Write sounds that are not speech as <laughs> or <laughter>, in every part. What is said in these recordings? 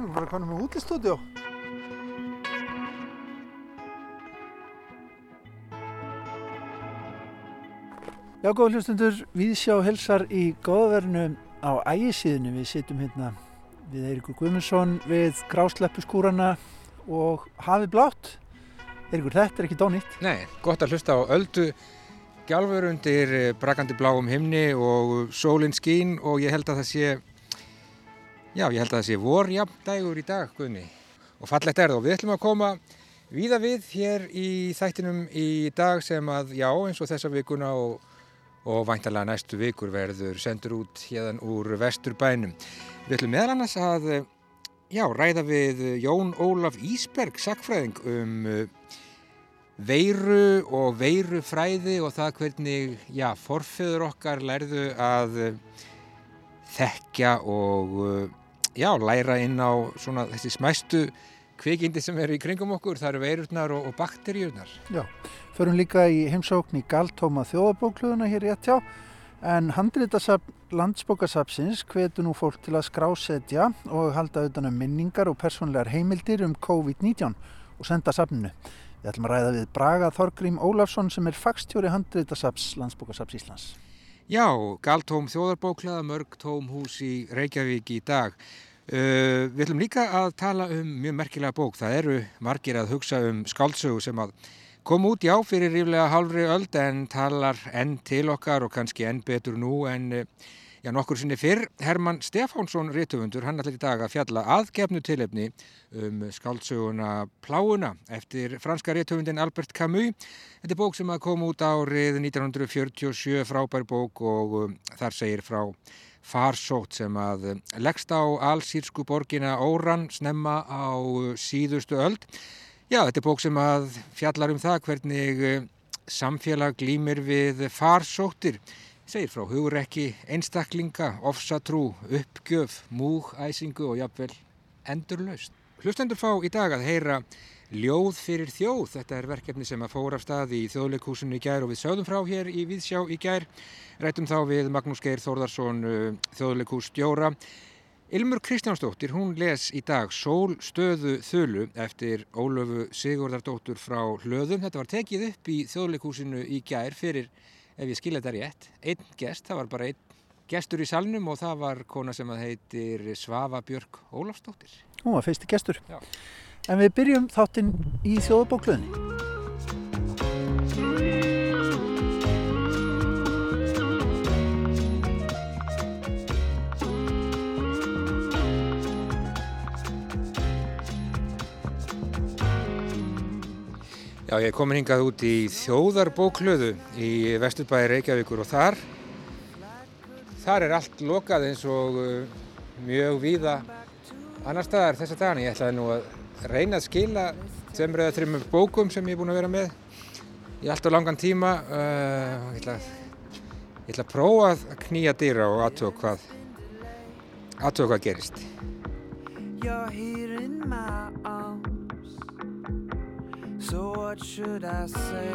Við erum bara konum með útistúdjó. Já, góða hlustundur, við sjá helsar í góðverðinu á ægisíðinu. Við sitjum hérna við Eirikur Guðmundsson við grásleppu skúrana og hafið blátt. Eirikur, þetta er ekki dónýtt. Nei, gott að hlusta á öldu gjálfur undir eh, brakandi bláum himni og sólinn skín og ég held að það sé, já, ég held að það sé vorjafndægur í dag, Guðni. Og fallegt er það og við ætlum að koma víða við hér í þættinum í dag sem að, já, eins og þessa vikuna og og væntalega næstu vikur verður sendur út hérðan úr vesturbænum. Við ætlum meðal annars að já, ræða við Jón Ólaf Ísberg, sakfræðing um veiru og veirufræði og það hvernig já, forfeyður okkar lærðu að uh, þekkja og uh, já, læra inn á svona þessi smæstu kvikindi sem eru í kringum okkur, það eru veirurnar og, og bakteríurnar. Já, förum líka í heimsókn í galtóma þjóðabókluðuna hér í ett hjá, en handritasafn landsbókasafnsins hvetu nú fólk til að skrásetja og halda utan um minningar og persónlegar heimildir um COVID-19 og senda safninu. Við ætlum að ræða við Braga Þorgrím Ólafsson sem er fagstjóri handritasafns landsbókasafns Íslands. Já, galtóm þjóðarbóklaða mörg tóm hús í Reykjavík í dag. Uh, við ætlum líka að tala um mjög merkilega bók. Það eru margir að hugsa um skáldsögu sem að kom út já fyrir ríflega halvri öld en talar enn til okkar og kannski enn betur nú en já nokkur sinni fyrr. Herman Stefánsson Rítufundur, hann ætlar í dag að fjalla aðgefnu tilefni um skáldsöguna Pláuna eftir franska Rítufundin Albert Camus. Þetta er bók sem að kom út árið 1947, frábær bók og um, þar segir frá farsótt sem að leggst á allsýrsku borgina Óran snemma á síðustu öld. Já, þetta er bók sem að fjallar um það hvernig samfélag glýmir við farsóttir. Segir frá hugrekki, einstaklinga, ofsatrú, uppgjöf, múgæsingu og jafnvel endurlaust. Hlustendur fá í dag að heyra Ljóð fyrir þjóð. Þetta er verkefni sem að fóra af stað í þjóðleikúsinu í gær og við sögðum frá hér í Víðsjá í gær. Rættum þá við Magnús Geir Þórðarsson þjóðleikús stjóra. Ilmur Kristjánsdóttir, hún les í dag Sól stöðu þölu eftir Ólöfu Sigurdardóttur frá Hlöðum. Þetta var tekið upp í þjóðleikúsinu í gær fyrir, ef ég skilja þetta rétt, einn gest. Það var bara einn gestur í salnum og það var kona sem að heitir Svava Björk Ólafsdóttir. Hún var fyrsti gestur. Já. En við byrjum þáttinn í þjóðabókluðinni. Já, ég komin hingað út í þjóðarbóklöðu í Vesturbæði Reykjavíkur og þar þar er allt lokað eins og uh, mjög víða annar staðar þessa dagana. Ég ætlaði nú að reyna að skila tveimur eða þreimur bókum sem ég er búin að vera með í allt og langan tíma. Uh, ég, ætla ég ætla að prófa að knýja dýra og aðtöða hvað, hvað gerist. So what should I say?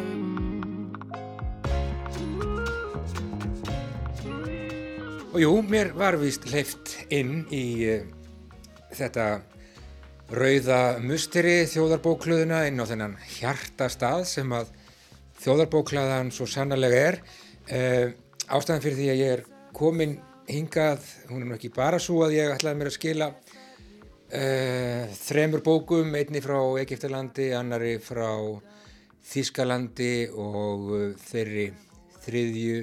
Og jú, mér var vist hleyft inn í uh, þetta rauða musteri þjóðarbókluðuna inn á þennan hjartastað sem að þjóðarbóklaðan svo sannarlega er. Uh, ástæðan fyrir því að ég er komin hingað, hún er nú ekki bara svo að ég ætlaði mér að skila þremur bókum, einni frá Egiptalandi, annari frá Þískalandi og uh, þeirri þriðju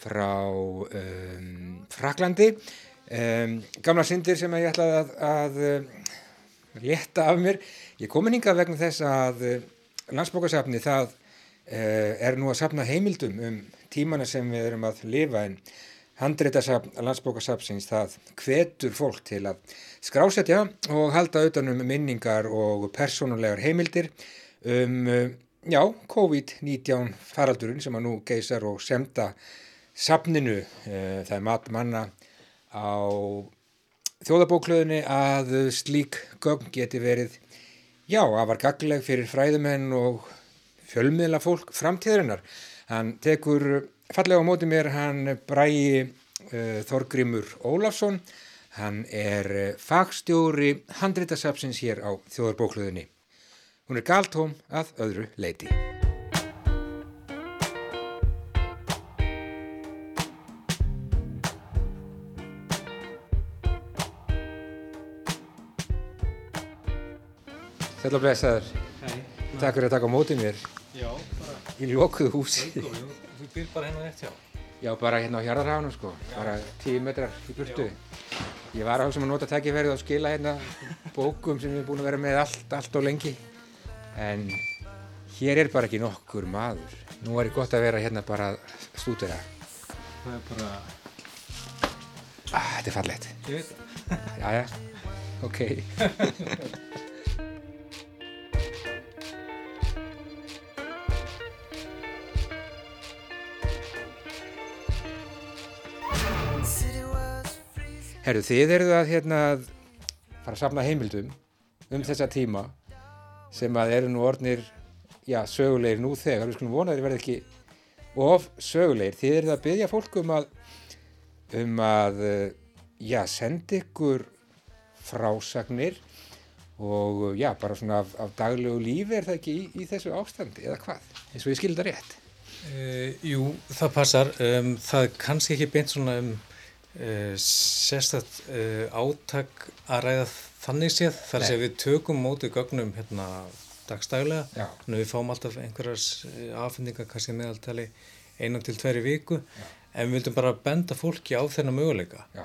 frá um, Fraklandi. Um, gamla syndir sem ég ætlaði að, að uh, leta af mér. Ég komin hingað vegna þess að landsbókasafni það uh, er nú að safna heimildum um tímana sem við erum að lifa en handreitasafn landsbókasafnsins það hvetur fólk til að skrásetja og halda utanum minningar og persónulegar heimildir um já, COVID-19 faraldurinn sem að nú geysar og semta safninu. Það er mat manna á þjóðabóklöðinni að slík gögn geti verið já, afar gagleg fyrir fræðumenn og fjölmiðla fólk framtíðarinnar. Hann tekur fallega á móti mér, hann bræi uh, Þorgrimur Ólafsson. Hann er uh, fagstjóri handritasapsins hér á þjóðarbókluðinni. Hún er galtóm að öðru leiti. Sæl og blessaður. Takk fyrir að taka á mótið mér Já, bara, í lokuðu húsi. Þú býr bara hérna rétt hjá. Já, bara hérna á hjarðarhánu sko, bara tíu metrar í burtu. Ég var að hugsa um að nota tækifærið og skila hérna bókum sem ég er búin að vera með allt, allt og lengi. En hér er bara ekki nokkur maður. Nú er gott að vera hérna bara að stúdera. Það er bara, Ah, þetta er fallegt. ég veit það. Jæja, ok. <laughs> Herru, þið eruð að hérna fara að safna heimildum um þessa tíma sem að eru nú orðnir, já, sögulegir nú þegar. Við skulum vona að þeir verði ekki of sögulegir. Þið eruð að byggja fólk um að, um að, já, senda ykkur frásagnir og já, bara svona af, af daglegu lífi er það ekki í, í þessu ástandi eða hvað? Eins og ég skilda rétt. Uh, jú, það passar. Um, það kannski ekki beint svona um sérstætt uh, átak að ræða þannig séð. Nei. segja við tökum mótið gögnum hérna dagstaglega. Já, Þannig að við fáum alltaf einhverjar afhendingar kannski meðaltali einan til tveri viku. En við vildum bara benda fólki á þennan möguleika. já,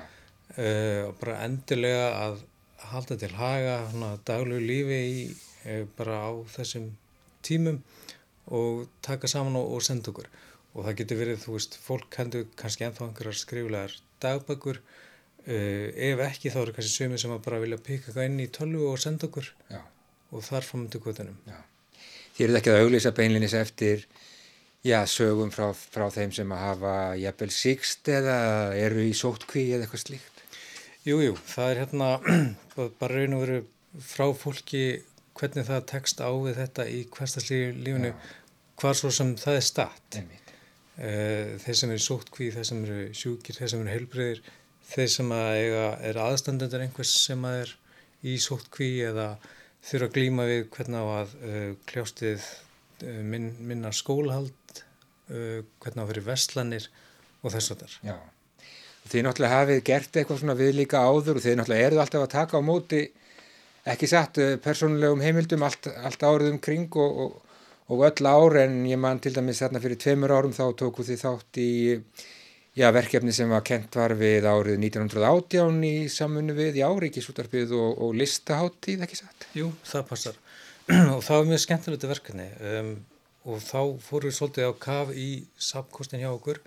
uh, og bara endilega að halda til haga svona, daglegu lífi í, uh, bara á þessum tímum og taka saman og, og senda okkur og það getur verið, þú veist, fólk hendur kannski ennþá einhverjar skriflegar dagbækur uh, ef ekki þá eru kannski sömur sem að bara vilja pika eitthvað inn í tölvu og senda okkur já. og þar fram til kvötunum Þið eruð ekki að auglýsa beinlinis eftir já, sögum frá, frá þeim sem að hafa jafnvel síkst eða eru í sótkví eða eitthvað slíkt. Jú, jú, það er hérna <clears throat> bara raun og veru frá fólki hvernig það tekst á við þetta í hverstarslífinu hvar svo sem það er statt. Einmitt. Eh, Þeir sem eru sóttkví, þeir sem eru sjúkir, þeir sem eru heilbreyðir, þeir sem að eiga, er aðstandendur einhvers sem að er í sóttkví eða þurfa að glíma við hvernig á að uh, kljástið uh, minn, minna skólahald, uh, hvernig á að fyrir veslanir og þess að þar. Já. Þið náttúrulega hafið gert eitthvað svona við líka áður og þið náttúrulega eruð alltaf að taka á móti ekki satt persónulegum heimildum allt, allt árið um kring og, og, og öll ár en ég man til dæmis þarna fyrir tveimur árum þá tóku þið þátt í já, verkefni sem var kent var við árið 1918 í samfunnu við í áríkisútarpið og, og listaháttíð ekki satt. Jú, það passar. <clears throat> og það var mjög skemmtilegt verkefni um, og þá fórum við svolítið á kaf í sapkostin hjá okkur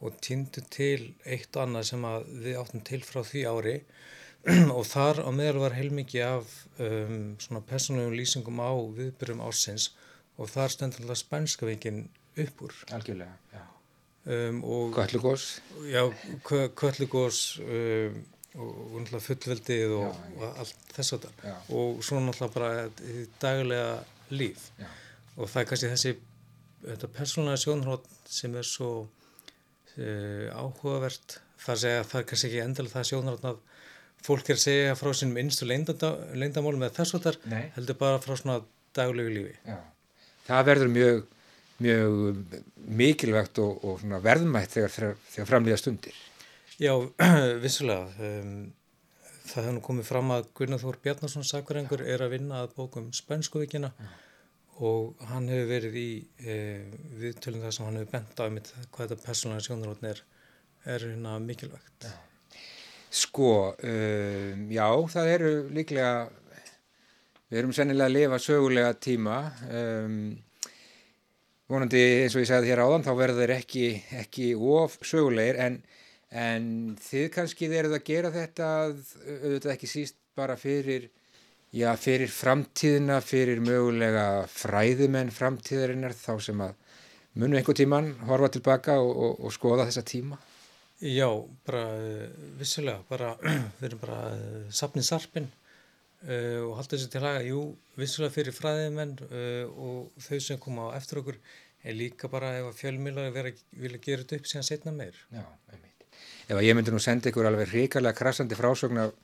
og týndu til eitt og annað sem við áttum til frá því ári <clears throat> og þar á meðal var heilmikið af um, svona persónulegum lýsingum á viðbyrjum ársins og þar stendur alltaf spænska vikin upp úr. Algjörlega, um, og Göllugós, já, köllugós um, og, náttúrulega fullveldið og, Já, og allt þess að Já. og svo náttúrulega bara daglega líf. Já. og það er kannski þessi þetta persónulega sjónhrótt sem er svo uh, áhugavert. Það að segja að það er kannski ekki endilega það sjónhrótt að fólk er að segja frá sínum innstu leyndamálum eða þess að Nei. heldur bara frá svona daglegu lífi. Já, það verður mjög, mjög mikilvægt og, og verðmætt þegar, þegar, framlýða stundir. Já, <clears throat> vissulega. Um, það hefur nú komið fram að Gunnar Þór Bjarnarsson sakvarengur er að vinna að bókum Spænskuvíkina og hann hefur verið í e, viðtölum þar sem hann hefur bent á einmitt hvað þetta persónulega sjónarótn er, er hérna mikilvægt. Sko, um, já, það eru líklega, við erum sennilega að lifa sögulega tíma, um, vonandi eins og ég sagði þér áðan, þá verður þeir ekki, ekki of sögulegir, en, en þið kannski eruð að gera þetta, auðvitað ekki síst bara fyrir, já, fyrir framtíðina, fyrir mögulega fræðimenn framtíðarinnar, þá sem að munu einhver tíman horfa tilbaka og, og, og skoða þessa tíma. Já, bara eh, vissulega, bara, <clears throat> við erum bara uh, safnið sarpin uh, og haldið þessu til haga, jú, vissulega fyrir fræðimenn uh, og þau sem koma á eftir okkur er líka bara ef að fjölmiðlar vera, vilja gera þetta upp síðan setna meir. Já, einmitt. Ef að ég myndi nú senda ykkur alveg hrikalega krassandi frásögn af,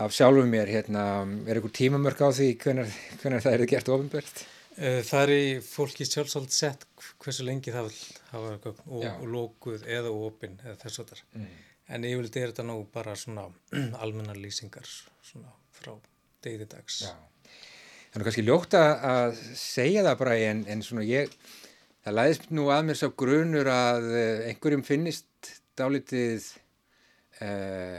af sjálfum mér, hérna, er ykkur tímamörk á því hvenar það er gert ofinbært? Eh, Það er í fólki sjálfsald sett hversu lengi það hafa og, og lókuð eða opinn eða þess að þar. Mm. En yfirleitt er þetta nú bara svona <clears throat> almennar lýsingar svona frá degi til dags. Já. Nú kannski ljótt að, segja það bara en, en svona ég, það læðist nú að mér sá grunur að eh, einhverjum finnist dálítið, uh,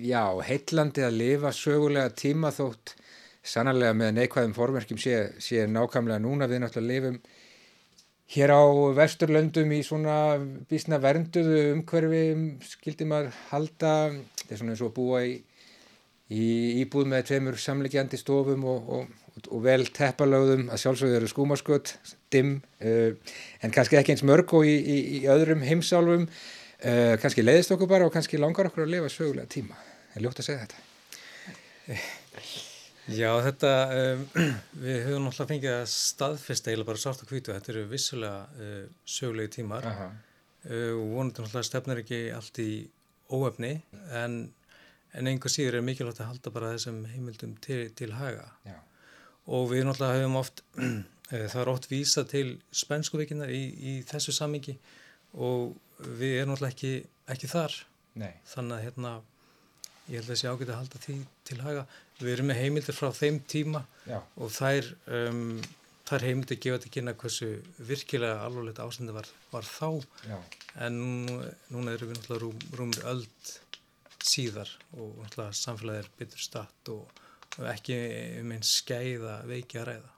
já, heitlandi að lifa sögulega tíma þótt sannarlega með neikvæðum formerkjum sé, sé nákvæmlega núna við náttúrulega lifum hér á vesturlöndum í svona bísna vernduðu umhverfi skildi maður halda, þetta er svona eins og að búa í í íbúð með tveimur samleikjandi stofum og, og, og vel teppalögðum að sjálfsögðu eru skúmaskot, dimm, uh, en kannski ekki eins mörg og í, í, í öðrum heimsálfum, uh, kannski leiðist okkur bara og kannski langar okkur að lifa sögulega tíma. Er ljótt að segja þetta? <laughs> Já, þetta, um, <clears throat> við höfum náttúrulega fengið að staðfesta eiginlega bara sátt og hvítu. Þetta eru vissulega uh, sögulegi tímar og vonandi náttúrulega stefnir ekki allt í óefni en, en einhver síður er mikilvægt að halda bara þessum heimildum til, til haga. Já. Og við náttúrulega höfum oft, <clears throat> eh, það er oft vísa til spenskuvikinnar í, í þessu samingi og við erum náttúrulega ekki, ekki þar. Nei. Þannig að hérna, ég held að þessi ágæti að halda því til haga. Við erum með heimildir frá þeim tíma Já. og þær, um, þær heimildir gefa til kynna hversu virkilega alvarlegt ástandi var, var þá Já. en nú, núna erum við náttúrulega rúm, rúmur öld síðar og náttúrulega samfélagið er betur statt og, og ekki um einn skæða veiki að ræða.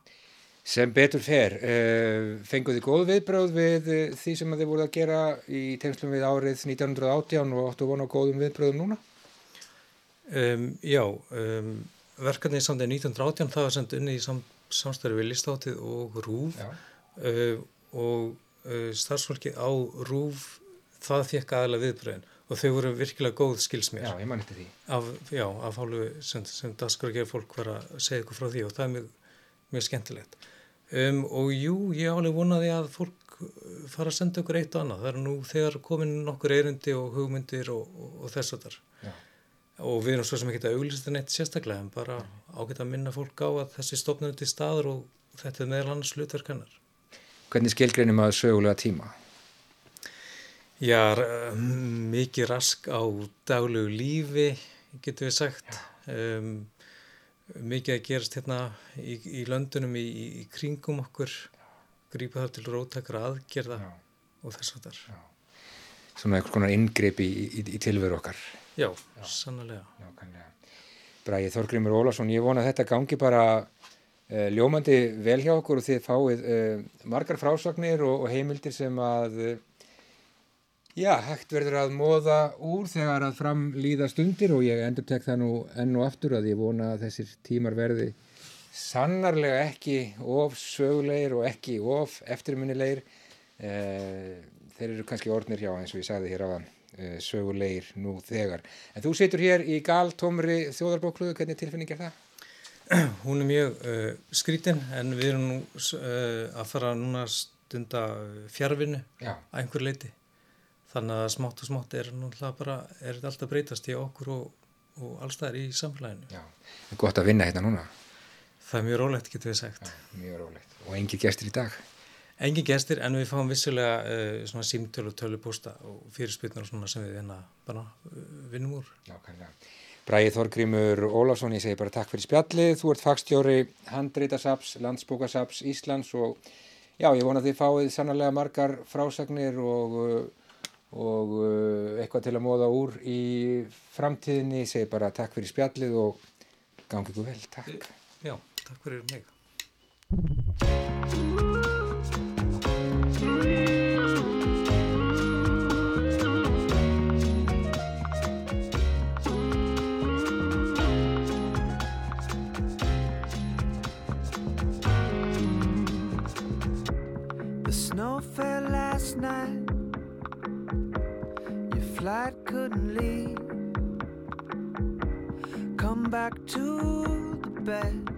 Sem betur fer, uh, fenguð þið góð viðbröð við uh, því sem þið voruð að gera í tengslum við árið 1918 og áttu vona góðum viðbröðum núna? Um, já, um, verkefnið samt er 1918, það var sendt unni í sam, samstæri við listáttið og rúf Já. uh, og starfsfólki á rúf það fekk aðalega viðbröðin og þau voru virkilega góð skilsmér Já, ég man eftir því. af, já, af hálfu sem, sem gera fólk var að segja ykkur frá því og það er mjög, mjög skemmtilegt um, og jú, ég álega vonaði að fólk uh, fara að senda ykkur eitt og annað það er nú þegar komin nokkur erindi og hugmyndir og, og, og þess að þar Já. og við erum svo sem ekki að auglýsta neitt sérstaklega en bara ágætt að minna fólk á að þessi stofnur er til staður og þetta er meðal annars hlutverkannar Hvernig skilgreinum að sögulega tíma? Já, r- mikið rask á daglegu lífi, getur við sagt. Um, mikið að gerast hérna í, í löndunum í, í, kringum okkur, grípa það til róttakra aðgerða Já. og þess að þar. Svona einhvers konar inngrip í, í, tilveru okkar. Já, sannlega. Nákvæmlega. Bræði Þorgrimur Ólafsson, ég vona að þetta gangi bara uh, ljómandi vel hjá okkur og þið fáið uh, margar frásagnir og, og heimildir sem að uh, já, hægt verður að móða úr þegar að fram líða stundir og ég endur tek það nú enn og aftur að ég vona að þessir tímar verði sannarlega ekki of sögulegir og ekki of eftirminnilegir. Uh, þeir eru kannski orðnir hjá eins og ég sagði hér áðan uh, sögulegir nú þegar. En þú situr hér í galtómri þjóðarbókluðu, hvernig tilfinning er það? <clears throat> Hún er mjög uh, skrítin en við erum nú uh, að fara núna stunda fjárvinnu Já. að einhver leiti. Þannig að smátt og smátt er bara, er þetta alltaf breytast í okkur og, og allstaðar í samfélaginu. Já. Gott að vinna hérna núna. Það er mjög rólegt, getur við sagt. Mjög rólegt. Og engi gestir í dag. Engin gestir, en við fáum vissulega uh, svona símtölu og tölupósta og fyrirspilnur og svona sem við hérna bara uh, vinnum úr. Nákvæmlega. Bræði Þorgrímur Ólafsson, ég segi bara takk fyrir spjallið. Þú ert fagstjóri handreitasaps, landsbókasaps Íslands og já, ég vona að þið fáið sannarlega margar frásagnir og, uh, og uh, eitthvað til að móða úr í framtíðinni. Ég segi bara takk fyrir spjallið og gangi ykkur vel. Takk. Já, takk fyrir mig. The snow fell last night. Couldn't leave. Come back to the bed.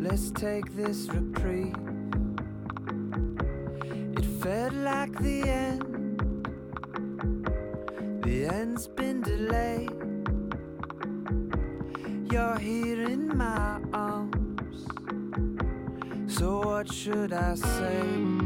Let's take this reprieve. It felt like the end. The end's been delayed? You're here in my arms. So what should I say?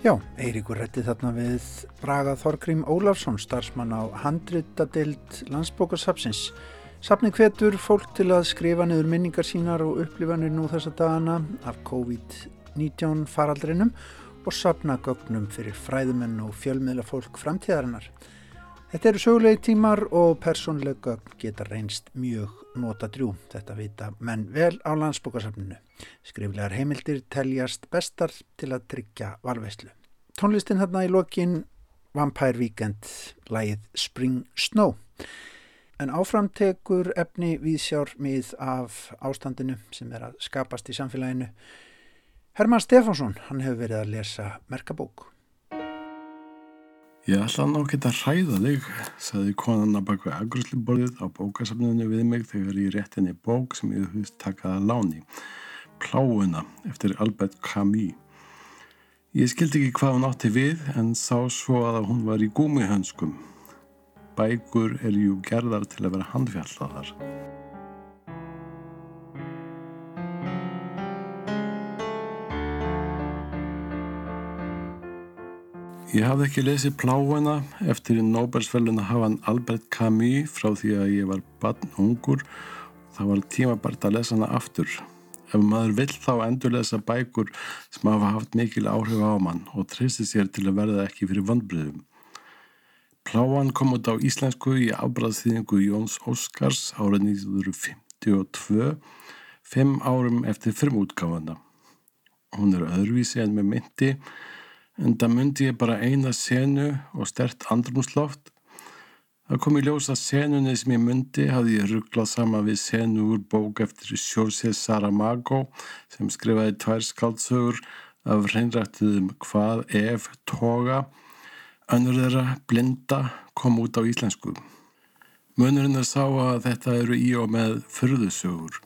Já, Eiríkur rætti þarna við Braga Þorgrím Ólafsson, starfsmann á handritadild landsbókarsapsins. Sapnið hvetur fólk til að skrifa niður minningar sínar og upplifanir nú þessa dagana af COVID-19 faraldrinum og sapna gögnum fyrir fræðumenn og fjölmiðla fólk framtíðarinnar. Þetta eru sögulegi tímar og persónlega geta reynst mjög nota drjú. Þetta vita menn vel á landsbókarsapninu. Skriflegar heimildir teljast bestar til að tryggja valveislu. Tónlistin hérna í lokin Vampire Weekend, lægið Spring Snow. En áframtekur efni viðsjár mið af ástandinu sem er að skapast í samfélaginu. Herman Stefánsson, hann hefur verið að lesa merkabók. Ég ætla nú ekki að hræða þig, saði konan að baka agrusliborðið á bókasafninu við mig þegar ég rétt henni bók sem ég hufist takaða láni. Pláuna eftir Albert Camus. Ég skildi ekki hvað hún átti við en sá svo að hún var í gúmihönskum. Bækur er jú gerðar til að vera handfjallaðar. Ég hafði ekki lesið pláuna eftir Nobelsfelluna hafan Albert Camus frá því að ég var barn ungur. Það var tímabært að lesa hana aftur. Ef maður vill þá endurlesa bækur sem hafa haft mikil áhrif á mann og treysti sér til að verða ekki fyrir vandbriðum. Pláan kom út á íslensku í afbræðsþýðingu Jóns Óskars árið 1952, fimm árum eftir firmútgáfana. Hún er öðruvísi en með myndi en það myndi ég bara eina senu og stert andrumsloft. Það kom í ljós að senunni sem ég myndi hafði ég rugglað sama við senu úr bók eftir José Saramago sem skrifaði tvær skaldsögur af reynrættuðum hvað ef toga. Önnur þeirra blinda kom út á íslensku. Munurinn er sá að þetta eru í og með fyrðusögur.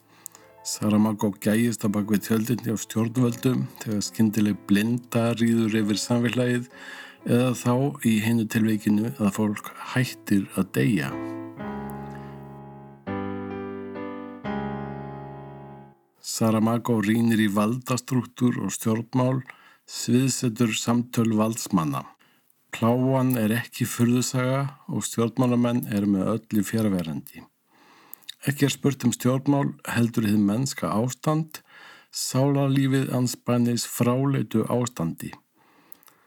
Saramago gæjist að bak við tjöldinni á stjórnvöldum þegar skyndileg blinda rýður yfir samfélagið eða þá í hennu tilveikinu að fólk hættir að deyja. Saramago rínir í valdastruktúr og stjórnmál, sviðsetur samtöl valdsmanna. Pláan er ekki fyrðusaga og stjórnmálamenn er með öllu fjaraverandi. Ekki er spurt um stjórnmál heldur þið mennska ástand, sálarlífið anspænis fráleitu ástandi.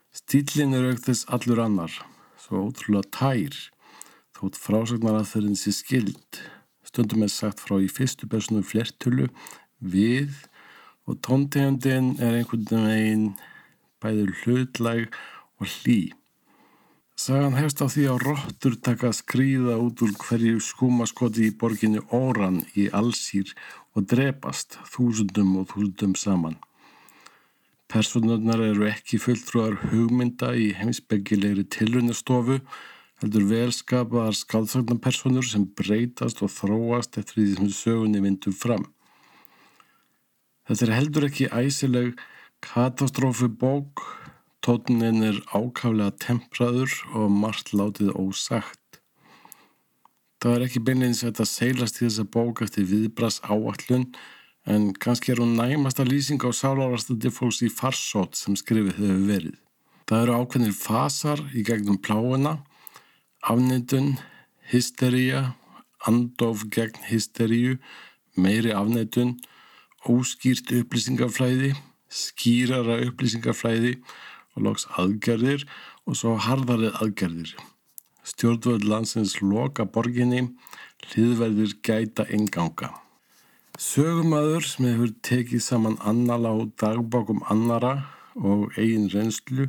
Stílinn er aukþess allur annar, svo ótrúlega tær, þótt frásagnar að þeirrin sé skild. Stundum er sagt frá í fyrstu personu flertölu, við og tóntegundin er einhvern veginn bæður hlutlæg og hlý. Sagan hefst á því að róttur taka skrýða út úr hverju skúmaskoti í borginni Óran í Allsýr og drepast þúsundum og þúsundum saman. Personurnar eru ekki fulltrúar hugmynda í heimsbyggilegri tilrunarstofu, heldur velskapaðar skáldsagnapersonur sem breytast og þróast eftir því sem sögunni vindur fram. Þetta er heldur ekki æsileg katastrófu bók, Tótunin er ákaflega tempraður og margt látið ósagt. Það er ekki beinleins að þetta seilast í þessa bók eftir viðbras áallun en kannski er hún næmasta lýsing á sálárastandi fólks í farsót sem skrifið hefur verið. Það eru ákveðnir fasar í gegnum pláuna, afneitun, hystería, andof gegn hysteríu, meiri afneitun, óskýrt upplýsingaflæði, skýrara upplýsingaflæði og loks aðgerðir og svo harðarið aðgerðir. Stjórnvöld landsins loka borginni, hliðverðir gæta enganga. Sögumadur sem hefur tekið saman annala og dagbákum annara og eigin reynslu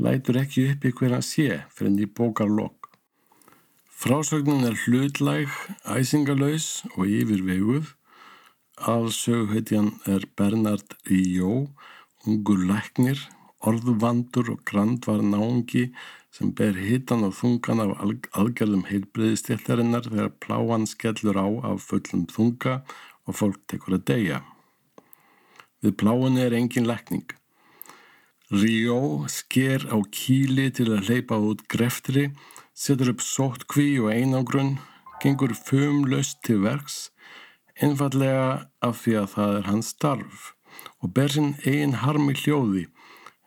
lætur ekki upp í hverja sé fyrir enn í bókarlokk. Frásögnin er hlutlæg, æsingalauðs og yfirveguð. Allsöguheitjan er Bernard Ríó, ungur læknir orðvandur og grandvar náungi sem ber hitan og þungan af aðgerðum heilbreyðistjættarinnar þegar pláan skellur á af fullum þunga og fólk tekur að deyja. Við pláunni er engin lekning. Ríó sker á kíli til að hleypa út greftri, setur upp sóttkví og einangrunn, gengur fumlaust til verks, einfallega af því að það er hans starf og ber sinn eigin harmi hljóði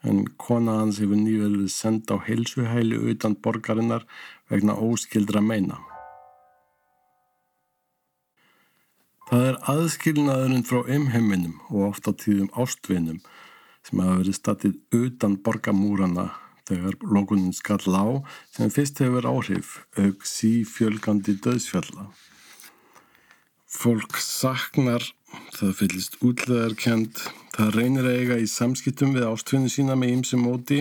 en kona hans hefur nýverðið senda á heilsuhæli utan borgarinnar vegna óskildra meina. Það er aðskilnaðurinn frá umheiminum og oft á tíðum ástvinum sem hafa verið statið utan borgamúrana þegar lókunin skall á sem fyrst hefur áhrif auk sífjölgandi döðsfjalla. Fólk saknar, það fyllist útleðarkend, það reynir að eiga í samskiptum við ástfinu sína með ýmsum móti,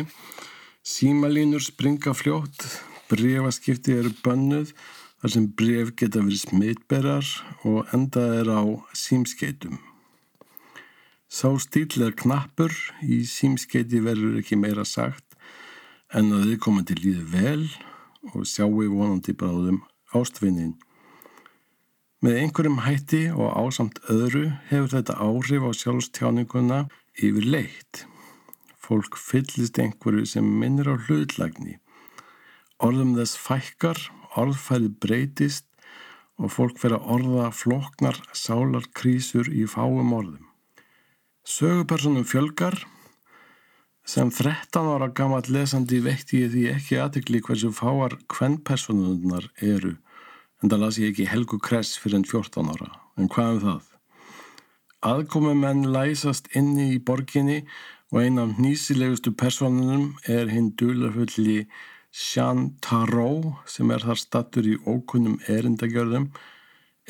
símalínur springa fljótt, brefaskipti eru bönnuð, þar sem bref geta verið smitberar og endað er á símskeitum. Sá stíl er knappur, í símskeiti verður ekki meira sagt en að þið koma til líði vel og sjáu vonandi bráðum ástfinnin. Með einhverjum hætti og ásamt öðru hefur þetta áhrif á sjálfstjáninguna yfir leitt. Fólk fyllist einhverju sem minnir á hlutlagni. Orðum þess fækkar, orðfæði breytist og fólk fyrir að orða floknar sálarkrísur í fáum orðum. Sögupersonum fjölgar sem 13 ára gammal lesandi vekti ég því ekki aðtikli hversu fáar hvernpersonunar eru en það las ég ekki Helgu Kress fyrir enn 14 ára. En hvað um það? Aðkomi menn læsast inni í borginni og eina af nýsilegustu personunum er hinn dulafulli Jean Tarot sem er þar stattur í ókunnum erindagjörðum,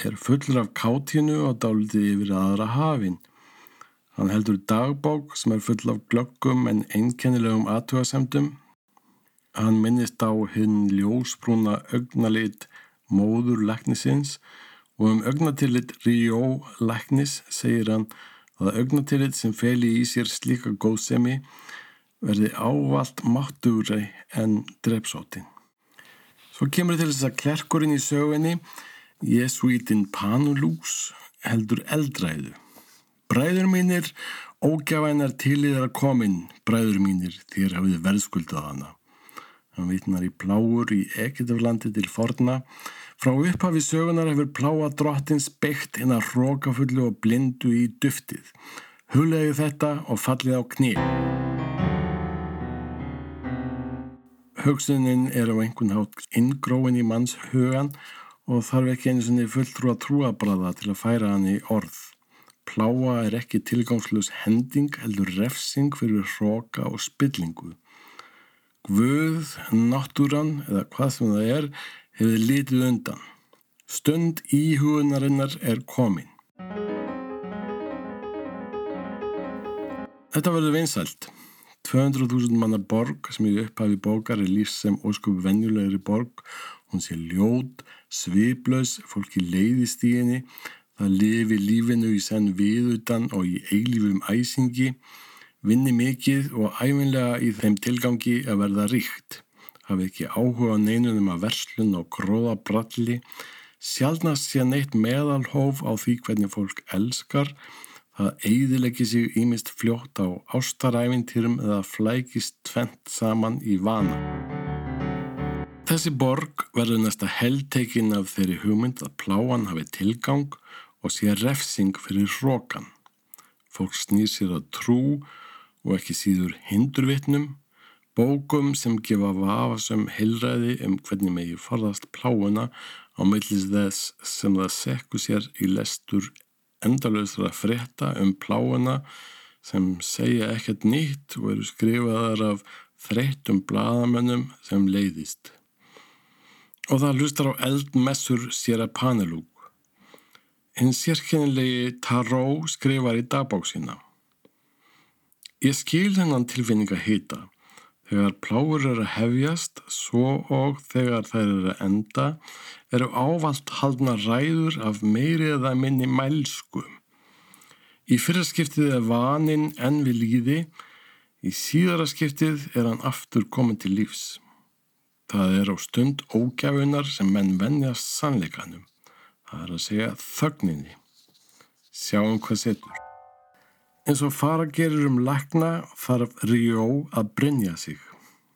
er fullur af kátinu og dálitið yfir aðra hafinn. Hann heldur dagbók sem er full af glöggum en einkennilegum aðtugasemdum. Hann minnist á hinn ljósbrúna augnalit móður læknisins og um augnatillit Ríó læknis segir hann að augnatillit sem feli í sér slíka góðsemi verði ávalt máttúrei en drepsótin. Svo kemur til þess að klerkurinn í sögunni, Jesuítin Panulús, heldur eldræðu. Bræður mínir, ógjavænar tilíðar að komin, bræður mínir, þér hafið verðskuldað hana. Hann vitnar í pláur í Egitaflandi til forna. Frá upphafi sögunar hefur pláa drottins beitt hinn að rókafullu og blindu í duftið. Hulegu þetta og fallið á knið. Hugsunin er á einhvern hátt inngróin í manns hugan og þarf ekki einu svonni fulltrú að trúabraða til að færa hann í orð. Pláa er ekki tilgangslus hending heldur refsing fyrir hróka og spillingu. Guð, náttúran eða hvað sem það er hefur litið undan. Stund íhugunarinnar er komin. Þetta verður vinsælt. 200.000 manna borg sem í upphafi bókar er lífs sem óskup venjulegri borg. Hún sé ljót, sviplaus, fólki leiðist í henni. Það lifi lífinu í senn viðutan og í eilífum æsingi vinni mikið og æfinlega í þeim tilgangi að verða ríkt, hafi ekki áhuga neinunum að verslun og gróða bralli, sjálfnast sé neitt meðalhóf á því hvernig fólk elskar, Það eidileggi sig ímist fljótt á ástaræfintýrum eða flækist tvent saman í vana. Þessi borg verður næsta heldtekinn af þeirri hugmynd að pláan hafi tilgang og sé refsing fyrir hrókan. Fólk snýr sér að trú og ekki síður hindurvitnum, bókum sem gefa vafasum heilræði um hvernig megi forðast pláuna á meillis þess sem það sekku sér í lestur endalöðsra frétta um pláuna sem segja ekkert nýtt og eru skrifaðar af þreyttum bladamönnum sem leiðist. Og það lustar á eldmessur sér að panelúk. Hinn sérkennilegi Taró skrifar í dagbóksina. Ég skil hennan tilfinning að hýta. Þegar pláur eru að hefjast, svo og þegar þær eru að enda, eru ávalt haldna ræður af meiri eða minni mælsku. Í fyrra skiptið er vanin enn við líði, í síðara skiptið er hann aftur komin til lífs. Það er á stund ógjafunar sem menn vennjast sannleikanum. Það er að segja þögninni. Sjáum hvað setur. Eins og fara gerir um lakna þarf Ríó að brinja sig.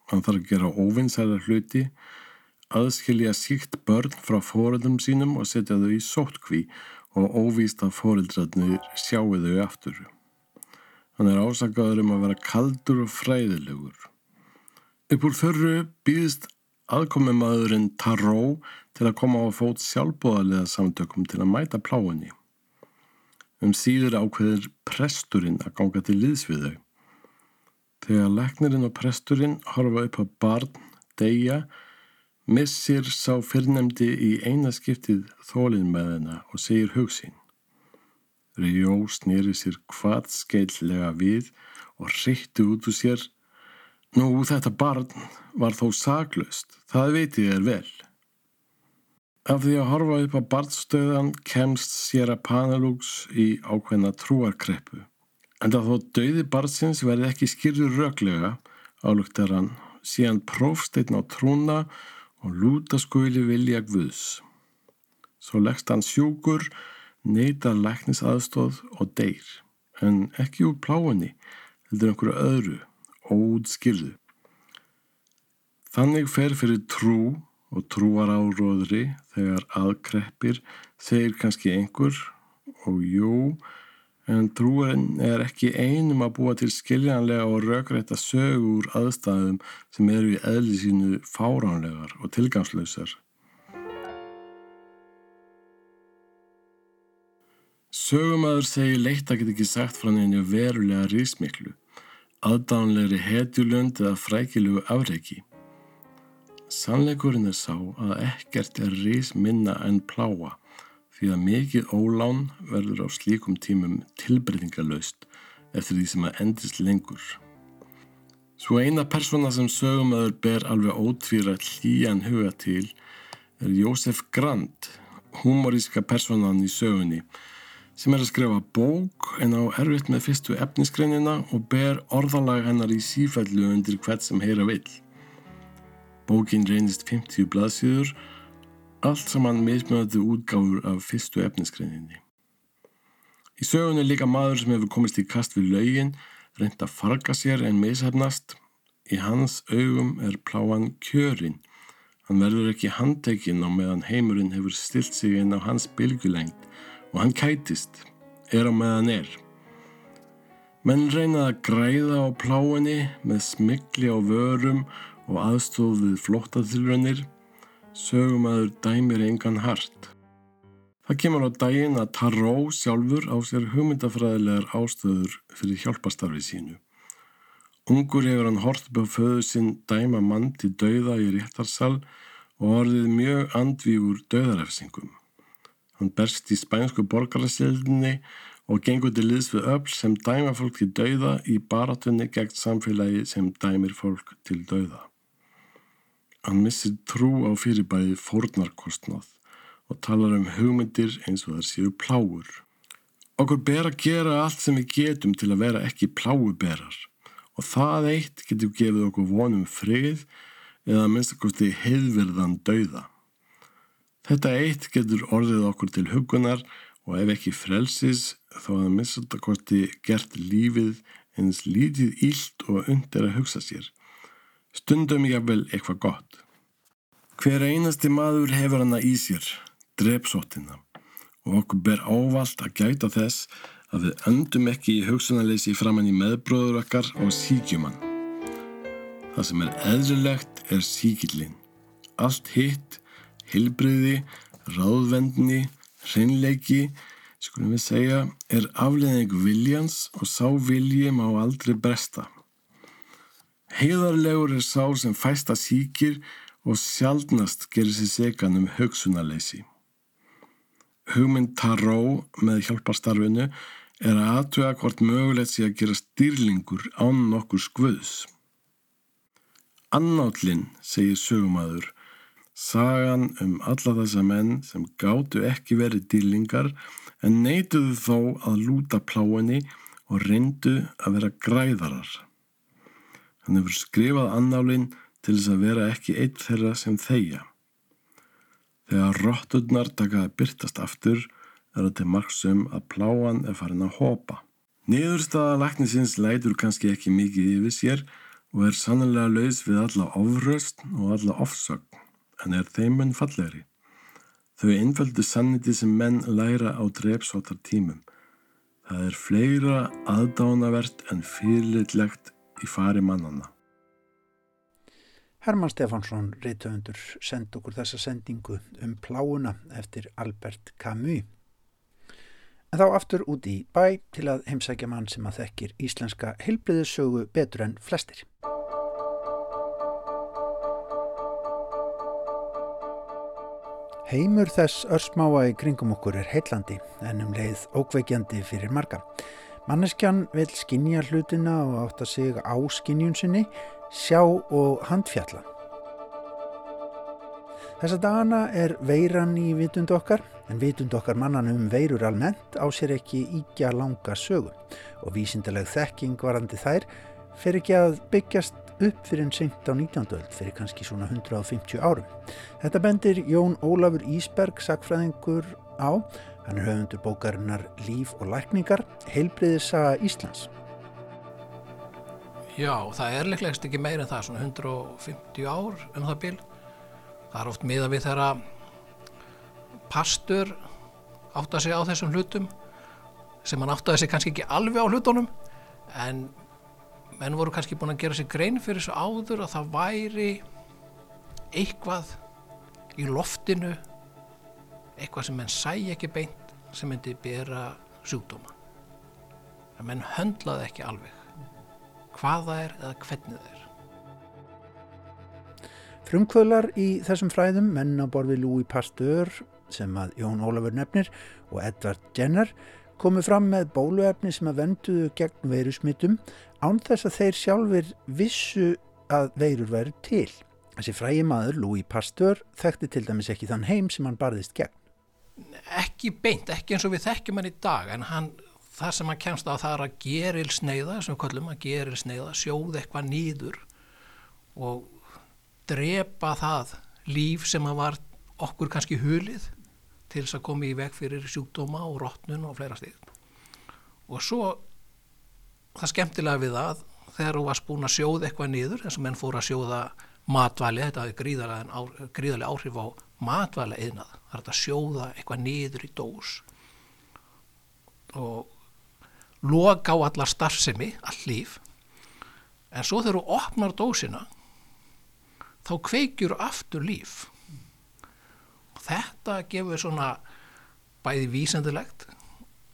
Hann þarf að gera óvinnsæðar hluti, aðskilja síkt börn frá fóreldum sínum og setja þau í sótkví og óvíst að fóreldrarnir sjáu þau aftur. Hann er ásakaður um að vera kaldur og fræðilegur. Upp úr þörru býðist aðkomimaðurinn Taró til að koma á fót sjálfbóðarlega samtökum til að mæta pláinni. Um síður ákveðir presturinn að ganga til liðs við þau. Þegar leknirinn og presturinn horfa upp á barn, deyja, missir sá fyrrnemdi í eina skiptið þólinn með hennar og segir hugsin. Ríó snýri sér hvað skeillega við og reytti út úr sér. Nú þetta barn var þó saglust, það veitir þér vel. Af því að horfa upp á barnstöðan kemst sér að Panelúks í ákveðna trúarkreppu. En það þó döiði barnsins verði ekki skýrður röglega, álugtar hann, síðan prófsteitn á trúna og lúta skuli vilja Guðs. Svo leggst hann sjúkur, neytar læknis aðstóð og deyr, en ekki úr pláinni, heldur einhverju öðru, ód skilðu. Þannig fer fyrir trú og trúar áróðri þegar aðkreppir segir kannski einhver og jú en trúin er ekki einum að búa til skiljanlega og raugrætta sögu úr aðstæðum sem eru í eðli sínu fáránlegar og tilgangslausar. Sögumæður segir leitt að geta ekki sagt frá neina verulega rísmiklu, aðdánlegri hetjulönd eða frækilugu afreiki. Sannleikurinn er sá að ekkert er rís minna en pláa því að mikið ólán verður á slíkum tímum tilbreytingalöst eftir því sem að endist lengur. Svo eina persóna sem sögumöður ber alveg ótvíra hlýjan huga til er Jósef Grand, humoríska persónan í sögunni sem er að skrifa bók en á erfitt með fyrstu efnisgreinina og ber orðalag hennar í sífællu undir hvert sem heyra vill. Bókin reynist 50 blaðsíður, allt saman meðsmjöðu útgáfur af fyrstu efniskreininni. Í sögunni líka maður sem hefur komist í kast við laugin, reynd að farga sér en meðsefnast. Í hans augum er pláan kjörin. Hann verður ekki handtekinn á meðan heimurinn hefur stilt sig inn á hans bylgulengt og hann kætist, er á meðan er. Menn reynað að græða á pláinni með smikli á vörum og aðstóð við flóttatilrönir, sögumæður dæmir engan hart. Það kemur á daginn að Taró sjálfur á sér hugmyndafræðilegar ástöður fyrir hjálpastarfi sínu. Ungur hefur hann hort upp á föðu sinn dæma mann til dauða í réttarsal og orðið mjög andvígur dauðarefsingum. Hann berst í spænsku borgarasildinni og gengur til liðs við öll sem dæma fólk til dauða í baratunni gegn samfélagi sem dæmir fólk til dauða. Hann missir trú á fyrirbæði fórnarkostnað og talar um hugmyndir eins og þar séu pláur. Okkur ber að gera allt sem við getum til að vera ekki pláuberar og það eitt getur gefið okkur vonum frið eða minnstakosti heiðverðan dauða. Þetta eitt getur orðið okkur til hugunar og ef ekki frelsis þó að minnstakosti gert lífið eins lítið ílt og undir að hugsa sér. Stundum ég vel eitthvað gott. Hver einasti maður hefur hana í sér, drepsóttina og okkur ber ávalt að gæta þess að við öndum ekki í hugsunarleysi framann í meðbróður okkar og síkjumann. Það sem er eðlilegt er síkillin. Allt hitt, hilbriði, ráðvendni, hreinleiki, skulum við segja, er afleðing viljans og sá vilji má aldrei bresta. Heiðarlegur er sá sem fæsta síkir og sjaldnast gerir sér segan um hugsunarleysi. Hugmynd Taró með hjálparstarfinu er að aðtöga hvort mögulegt sé að gera stýrlingur án nokkur skvöðs. Annállinn, segir sögumadur, sagan um alla þessa menn sem gáttu ekki verið dýrlingar en neituðu þó að lúta pláinni og reyndu að vera græðarar. Hann hefur skrifað annálinn til þess að vera ekki eitt þeirra sem þeia. Þegar rótturnar takaði byrtast aftur er til margsum að pláan er farin að hopa. Niðurstaða læknisins lætur kannski ekki mikið yfir sér og er sannlega laus við alla ofröst og alla ofsögn, en er þeimun fallegri. Þau einföldu sanniti sem menn læra á drepsótar tímum. Það er fleira aðdánavert en fyrirlitlegt í fari mannana. Herman Stefansson, reytöfundur, send okkur þessa sendingu um pláuna eftir Albert Camus. En þá aftur út í bæ til að heimsækja mann sem að þekkir íslenska heilbriðissögu betur en flestir. Heimur þess örsmáa í kringum okkur er heillandi en um leið ókveikjandi fyrir marga. Manneskjan vil skinja hlutina og átta sig á skinjun sinni, sjá og handfjalla. Þessa dagana er veiran í vitund okkar, en vitund okkar mannan um veirur almennt á sér ekki íkja langa sögu og vísindaleg þekking varandi þær fer ekki að byggjast upp fyrir en senkt á 19. öld fyrir kannski svona 150 árum. Þetta bendir Jón Ólafur Ísberg, sagfræðingur á, hann er höfundur bókarinnar Líf og lækningar, heilbriðisaga Íslands. Já, það er leiklegst ekki meira en það, svona 150 ár um það bíl. Það er oft miða við þeirra pastur átt að segja á þessum hlutum sem hann átt að segja kannski ekki alveg á hlutunum en menn voru kannski búin að gera sér grein fyrir þessu áður að það væri eitthvað í loftinu eitthvað sem menn sæi ekki beint sem myndi bera sjúkdóma að menn höndlaði ekki alveg hvað það er eða hvernig það er Frumkvölar í þessum fræðum, menn á borði Louis Pasteur sem að Jón Ólafur nefnir og Edvard Jenner komu fram með bóluefni sem að venduðu gegn veirusmittum án þess að þeir sjálfur vissu að veirur væri til. Þessi frægi maður, Louis Pasteur, þekkti til dæmis ekki þann heim sem hann barðist gegn. Ekki beint, ekki eins og við þekkjum hann í dag en hann, það sem hann kemst á það er að gerilsneiða, sem við kallum að gerilsneiða, sjóð eitthvað nýður og drepa það líf sem að var okkur kannski hulið til þess að koma í veg fyrir sjúkdóma og rótnun og fleira stíð og svo það skemmtilega við það þegar þú varst búin að sjóða eitthvað niður eins og menn fóru að sjóða matvæli þetta gríðarlega, gríðarlega áhrif á matvæli eðnað það er að sjóða eitthvað niður í dós. Og loka á allar starfsemi all líf. En svo þegar þú opnar dósina þá kveikjur aftur líf. Og þetta gefur svona bæði vísendilegt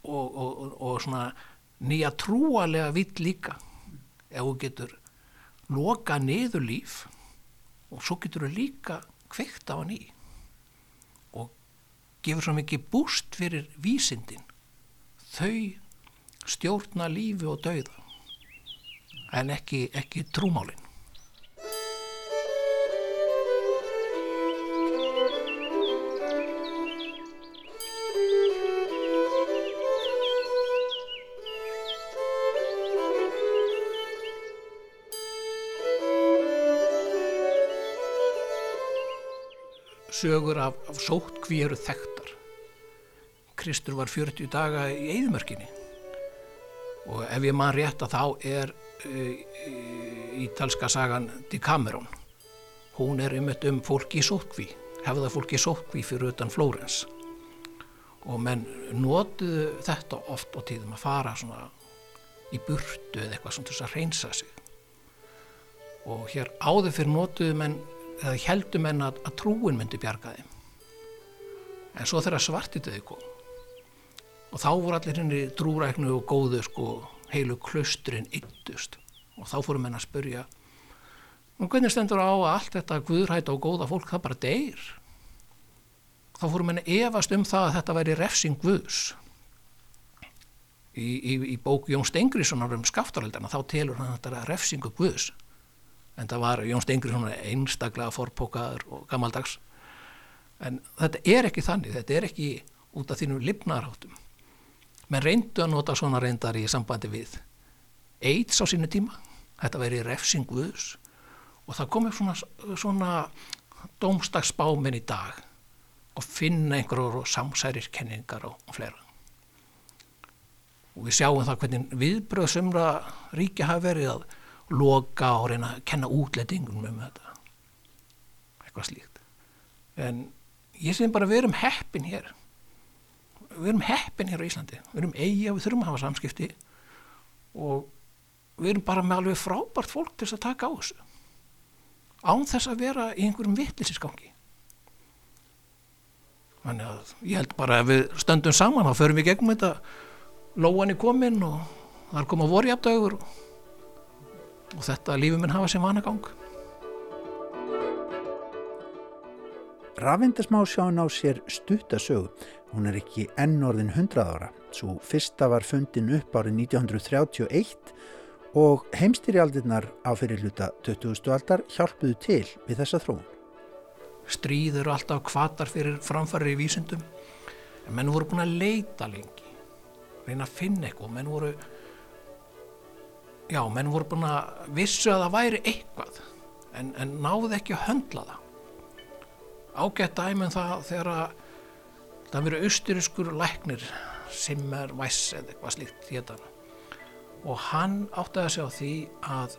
og, og, og, svona nýja trúalega vitt líka. Ef þú getur loka niður líf og svo getur þú líka kveikt á hann í gefur svo mikið búst fyrir vísindin. Þau stjórna lífi og dauða en ekki, ekki trúmálin sögur af, af sótkví eru þekktar. Kristur var 40 daga í eðimörkinni og ef ég man rétt að þá er uh, ítalska sagan Decameron hún er um um fólki í sótkví hefða fólki í sótkví fyrir utan Flórens. Og menn notuðu þetta oft á tíðum að fara svona í burtu eða eitthvað svona til þess að reynsa sig. Og hér áður fyrir notuðu menn eða heldur menn að, að trúin myndi bjarga þeim? En svo þegar svartituði kom og þá voru allir henni trúræknu og góðu sko heilu klöstrin yttust og þá fórum menn að spurja og hvernig stendur á að allt þetta guðræta og góða fólk það bara deyr? Þá fórum menn að efast um það að þetta væri refsing guðs. Í, í, í bók Jón Stengriðssonar um skaftaröldana þá telur hann að þetta er refsingu guðs en það var Jón Stengriðssonar einstaklega forpókaður og gammaldags en þetta er ekki þannig þetta er ekki út af þínum lifnarháttum menn reyndu að nota svona reyndar í sambandi við AIDS á sínu tíma. Þetta væri refsing guðs. Og það kom upp svona, svona dómstagsbáminn í dag og finna einhverjur og samsærir kenningar og, fleira. Og við sjáum það hvernig viðbröð semra ríkja hafi verið að loka og reyna að kenna útlettingum um þetta. Eitthvað slíkt. En ég sé bara við erum heppin hér. Við erum heppin hér á Íslandi. Við erum eiga, við þurfum að hafa samskipti. Og við erum bara með alveg frábært fólk til að taka á þessu. Án þess að vera í einhverjum vittlisisgangi þannig að ég held bara að við stöndum saman þá förum við gegnum þetta. Lóan er komin og það er komað vorjafdaugur og, og þetta lífið minn hafa sem vanagang Rafindasmásjáin á sér stuttasög. Hún er ekki enn orðin 100 ára. Svo fyrsta var fundin upp árið 1931 og heimstýrialdirnar á fyrir hluta 20. aldar hjálpuðu til við þessa þróun. Stríð eru alltaf kvatar fyrir framfæri í vísundum en menn voru búin að leita lengi reyna að finna eitthvað menn voru já, menn voru búin að vissu að það væri eitthvað en, en náðu ekki að höndla það. Ágætt dæmum það þegar að það verið austuriskur læknir Simmer Weiss eða eitthvað slíkt héttan og hann átti að segja á því að,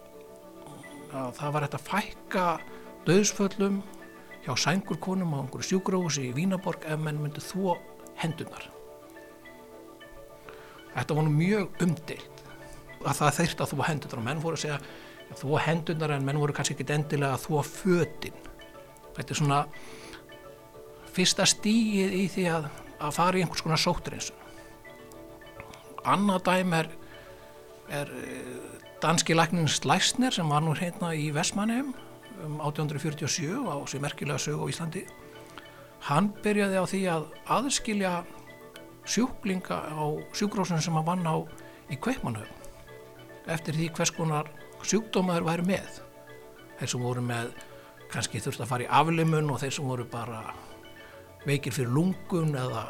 að það var hægt að fækka döðsföllum hjá sængurkonum á einhverju sjúgrósi í Vínaborg ef menn myndi þó hendunar Þetta var nú mjög umdeilt að það þeirt að þó hendunar og menn voru að segja þó hendunar en menn voru kannski ekki endilega að þó fötin þetta er svona fyrsta stíið í því að, að fara í einhvers konar sótrinsun. Annað dæm er, er danski læknins Læsner sem var nú hérna í Vestmannheim um 1847 á sér merkilega sög á Íslandi. Hann byrjaði á því að aðskilja sjúklinga á sjúkrósunum sem hann vann á í Kveikmannhöfn eftir því hvers konar sjúkdómaður væri með. Þeir sem voru með kannski þurfti að fara í aflimun og þeir sem voru bara veikir fyrir lungun eða,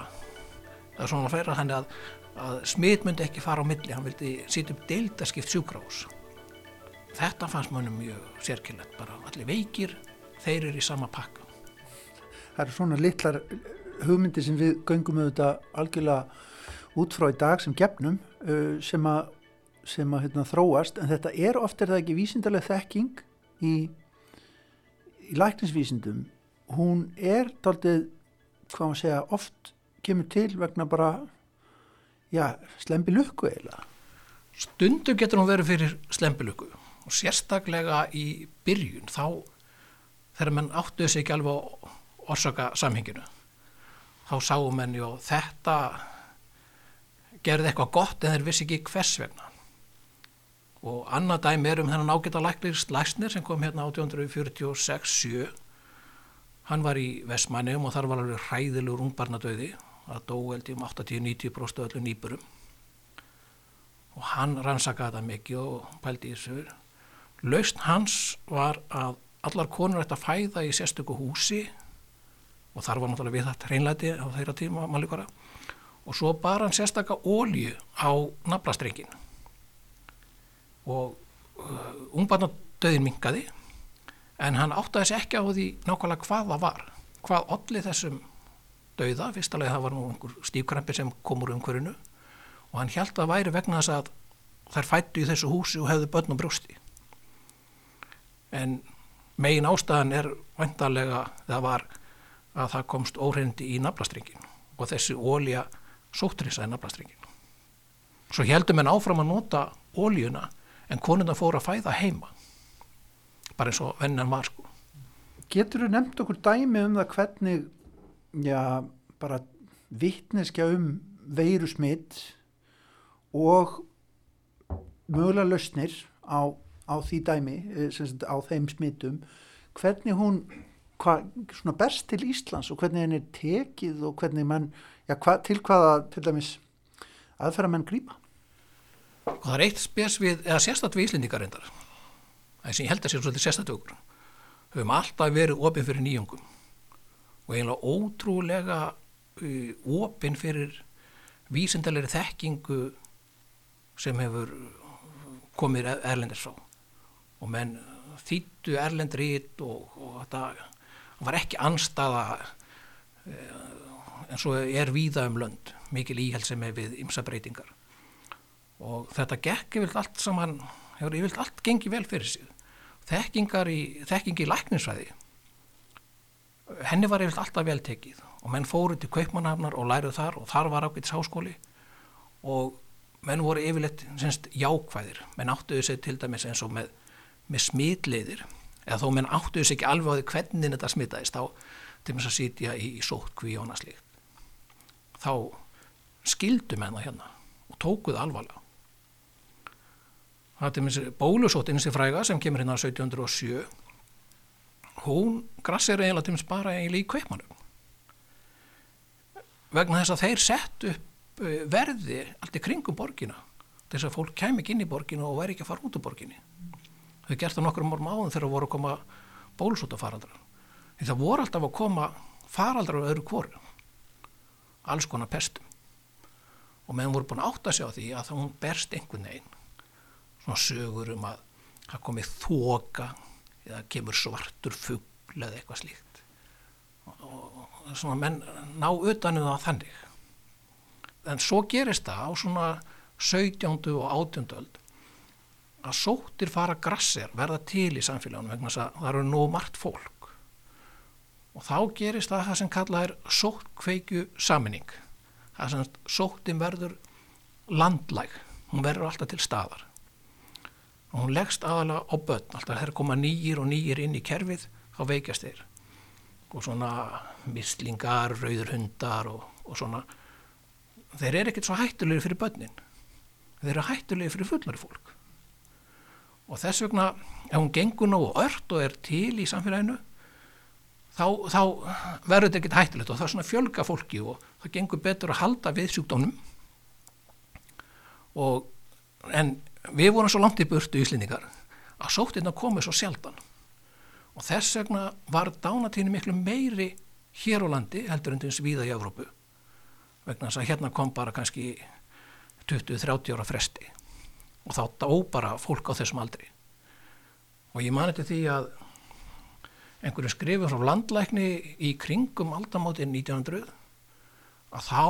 eða svona færa þannig að, að smit myndi ekki fara á milli hann vildi sýta upp deildaskipt sjúkrás þetta fannst mannum mjög sérkilegt bara allir veikir þeir eru í sama pakka Það eru svona litlar hugmyndir sem við göngum auðvitað algjörlega út frá í dag sem gefnum uh, sem að, sem að hérna, þróast en þetta er ofta er það ekki vísindarlega þekking í, í læknisvísindum hún er daldið hvað maður segja, oft kemur til vegna bara já, slembilukku eiginlega. Stundum getur hún verið fyrir slembilukku og sérstaklega í byrjun þá þegar menn áttuðu sig ekki alveg á orsaka samhenginu þá sáum menn já þetta gerði eitthvað gott en þeir vissi ekki hvers vegna og annað dæmi er um þennan ágæta læknir Læsnir sem kom hérna 1846-7 Hann var í Vestmannum og þar var alveg hræðilegur ungbarnadauði, það dó held ég um 80-90% öllum nýburum. Og hann rannsakaði það mikið og pældi þessu. Laust hans var að allar konur ætti að fæða í sérstöku húsi og þar var náttúrulega við það hreinlæti á þeirra tíma og svo bara hann sérstakka ólju á naflastrengin og uh, ungbarnadauðin mingaði en hann áttaði sér ekki á því nákvæmlega hvað það var hvað allir þessum dauða, fyrstulega það var nú einhver stífkrampi sem kom úr umhverfinu. Og hann held að væri vegna þess að þær fættu í þessu húsi og hefðu börn og brjósti. En megin ástæðan er vantarlega það var að það komst óhrindi í naflastringin og þessi ólja sóttrisaði naflastringin svo heldum en áfram að nota óljuna en konuna fór að fæða heima. Bara eins og vennan var sko. Getur þú nefnt okkur dæmi um það hvernig, já, bara vittneskja um veiru smitt og mögulega lausnir á, á því dæmi, eh, sagt, á þeim smittum, hvernig hún hva, berst til Íslands og hvernig henni er tekið og hvernig mann, já, hva, til hvaða, til dæmis, aðferða menn grípa? Og það er eitt spes við, eða sérstætt við Íslendingar reyndar. Það sem ég held að sé svolítið sérstætt okkur. Höfum alltaf verið opinn fyrir nýjungum. Og eiginlega ótrúlega uh, opinn fyrir vísindalegri þekkingu sem hefur komið erlendir frá. Og menn þýttu erlendrið og, og þetta var ekki anstaða uh, en svo er víða um lönd mikil íhelsemi við ymsa breytingar og þetta gekk yfirlt allt saman hefur yfirlt allt gengið vel fyrir sig. Þekkingar í, þekkingi í lækninsvæði henni var yfirlt alltaf vel tekið. Og menn fóru til Kaupmannhafnar og læruð þar og þar var ákveðis háskóli. Og menn voru yfirleitt semst jákvæðir. Menn áttuðu sig til dæmis eins og með, með smitleiðir. Eða þó menn áttuðu sig ekki alveg á því hvernig þetta smitaðist þá til þess að sitja í, í sótkví og annað slíkt. Þá skildu menn það hérna og tókuð alvarlega það er bólusóttinn sem fræga sem kemur hérna 1707 hún grassir eiginlega til dæmis bara eiginlega í kveipmanum vegna þess að þeir sett upp eh, verði allt í kringum borgina þess að fólk kem ekki inn í borginu og væri ekki að fara út úr borginni. Þau gert það nokkur mórm áðun þegar voru að koma bólusóta faraldrar því það voru alltaf að koma faraldrar á öðru kvoru alls konar pestum. Og meðan voru búin að átta sig á því að það hún berst einhvern veginn svona sögur um að það komið þoka eða kemur svartur fuggl eða eitthvað slíkt og, og svona menn ná utanum það þannig en svo gerist það á svona 17. og 18. öld að sóttir fara grassir verða til í samfélagunum vegna þess að það eru nú margt fólk og þá gerist það það sem kallað er sóttkveikju saminning það sem sóttin verður landlæg hún verður alltaf til staðar og hún leggst aðalega á börn. Alltaf þegar koma nýjir og nýjir inn í kerfið þá veikast þeir. Og svona mislingar, rauður hundar og, og svona. Þeir eru ekkert svo hættulegir fyrir börnin. Þeir eru hættulegir fyrir fullari fólk. Og þess vegna ef hún gengur nógu ört og er til í samfélaginu þá, þá verður þetta ekkert hættulegt. Og það er svona fjölga fólki og það gengur betur að halda við sjúkdónum og en við vorum svo langt í burtu íslendingar að sóttirna komið svo sjaldan. Og þess vegna var dánatíðinu miklu meiri hér á landi heldur en þess viða í Evrópu. Vegna þess að hérna kom bara kannski 20-30 ára fresti. Og þá dó bara fólk á þessum aldri. Og ég mani til því að einhverju skrifur frá landlækni í kringum aldamótin 1900 að þá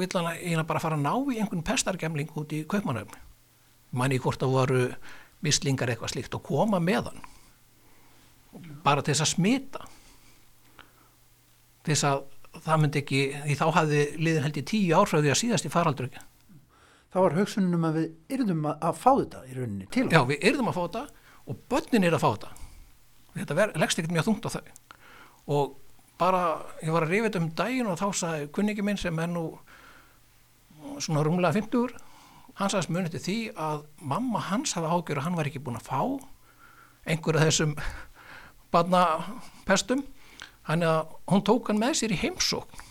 vil hann eiginlega bara fara að ná í einhvern pestargemling út í kaupmanöfni manni hvort það voru mislingar eitthvað slíkt og koma með hann? Bara til þess að smita? Til þess að það myndi ekki, því þá hafði liðin held í tíu árfröði að síðast í faraldur ekki þá var hugsunum að við yrðum að fá þetta í rauninni til Já, við yrðum að fá þetta og börnin er að fá þetta. Þetta ver, leggst ekkert mjög þungt á þau. Og bara, ég var að rifja þetta um daginn og þá sagði kunningi minn sem er nú svona runglega 50 hans aðeins munið til því að mamma hans hafa ágjör að hann var ekki búin að fá einhverja þessum barnapestum. Hann að hún tók hann með sér í heimsókn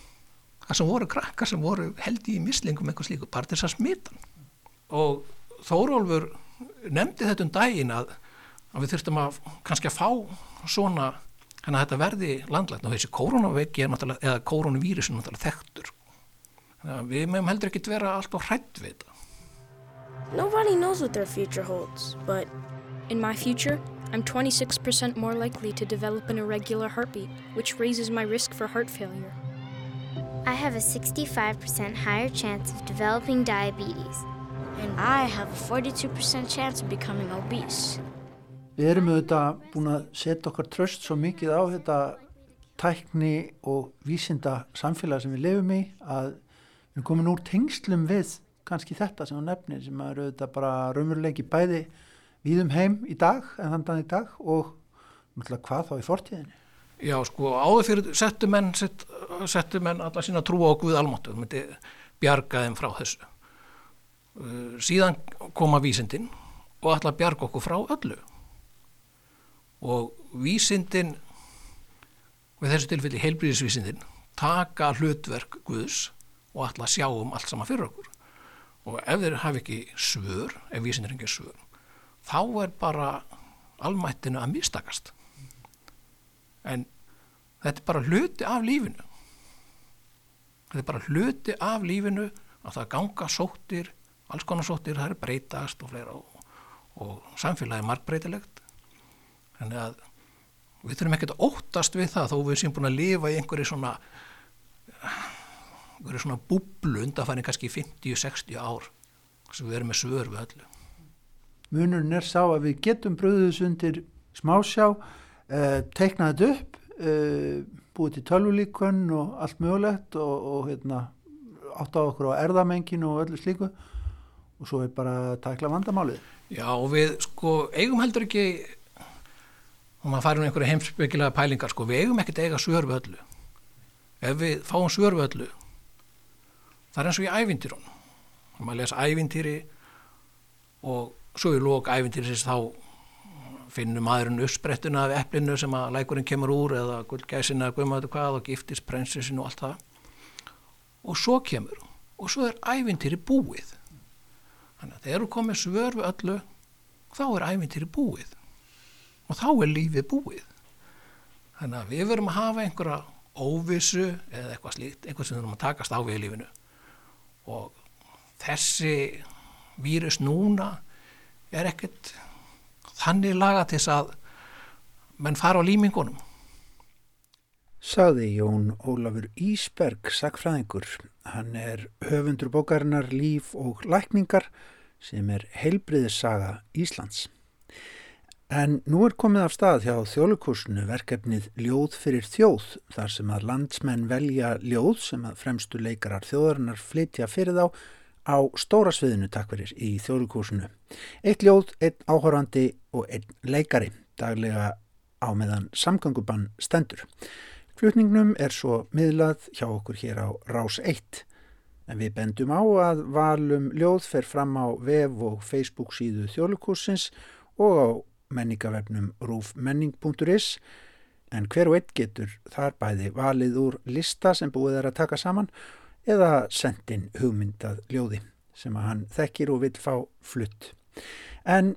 það sem voru krakkar sem voru held í mislingum eitthvað slíku, bara þess að smita og Þórólfur nefndi þetta um daginn að, að við þurftum að kannski að fá svona, hann að þetta verði landlægt. Og þessi koronaveiki eða koronavírusin náttúrulega þekktur. Við meðum heldur ekki vera alltaf hrætt við þetta Nobody knows what their future holds, but in my future, I'm 26% more likely to develop an irregular heartbeat, which raises my risk for heart failure. I have a 65% higher chance of developing diabetes. And I have a 42% chance of becoming obese. Við erum auðvitað búin að setja okkar tröst svo mikið á þetta tækni og vísinda samfélag sem við lefum í að við erum komin úr tengslum við kannski þetta sem á nefnir sem er auðvitað bara raunveruleiki bæði víðum heim í dag en þann dag í dag og náttúrulega hvað þá í fortíðinni. Já, sko, áður fyrir settu menn, sett, settu menn alla sína trú á Guð almáttu, það myndi bjarga þeim frá þessu. Uh, síðan koma vísindin og alla bjarga okkur frá öllu. Og vísindin, við þessu tilfelli heilbríðisvísindin, taka hlutverk Guðs og alla sjáum allt sama fyrir okkur. Og ef þeir hafi ekki svör, ef vísindir ekki svör, þá er bara almættinu að mistakast. En þetta er bara hluti af lífinu. Þetta er bara hluti af lífinu að það ganga sóttir alls konar sóttir, það er breytast og fleira og, og samfélagi er markbreytilegt þannig að við þurfum ekkert að óttast við það þó við séum búin að lifa í einhverju svona einhverju svona búblu undanfæri kannski 50-60 ár sem við erum með svör við öllu. Munurinn er sá að við getum bröðus undir smásjá eh, teikna þetta upp eh, búið til tölvulíkun og allt mögulegt og, og hérna, átt á okkur á erðamenginu og öllu slíku. Og svo er bara að takla vandamálið. Já og við sko eigum heldur ekki og maður farir um einhverju heimsbyggilega pælingar sko, við eigum ekkert eiga svör við öllu. Ef við fáum svör við öllu það er eins og í ævintýrun maður lesa ævintýri og svo í lók ævintýrisins þá finnur maðurinn uppsprettuna af eplinu sem að lækurinn kemur úr eða gullgæsina eða guðmaður hvað og giftist prinsessin og allt það. Og svo kemur og svo er ævintýri búið. Þannig að þegar þú komið svör við öllu þá er ævintýri búið. Og þá er lífið búið. Þannig að við verum að hafa einhverja óvissu eða eitthvað slíkt eitthvað sem við verum að takast á við í lífinu og þessi vírus núna er ekkert þannig laga til þess að menn fara á límingunum. Saði Jón Ólafur Ísberg, sakfræðingur. Hann er höfundur bókarinnar Líf og Lækningar sem er heilbriðissaga Íslands. En nú er komið af stað hjá þjólukursinu verkefnið Ljóð fyrir þjóð þar sem að landsmenn velja ljóð sem að fremstu leikarar þjóðarinnar flytja fyrir þá á stóra sviðinu takkverir í þjóðlugúsinu. Eitt ljóð, einn áhórandi og einn leikari, daglega á meðan samgöngubann stendur. Flutningnum er svo miðlað hjá okkur hér á Rás 1. En við bendum á að valum ljóð fer fram á web og Facebook síðu þjóðlugúsins og á menningavefnum rúfmenning.is en hver og einn getur þar bæði valið úr lista sem búið er að taka saman eða sendin hugmyndað ljóði sem að hann þekkir og vil fá flutt. En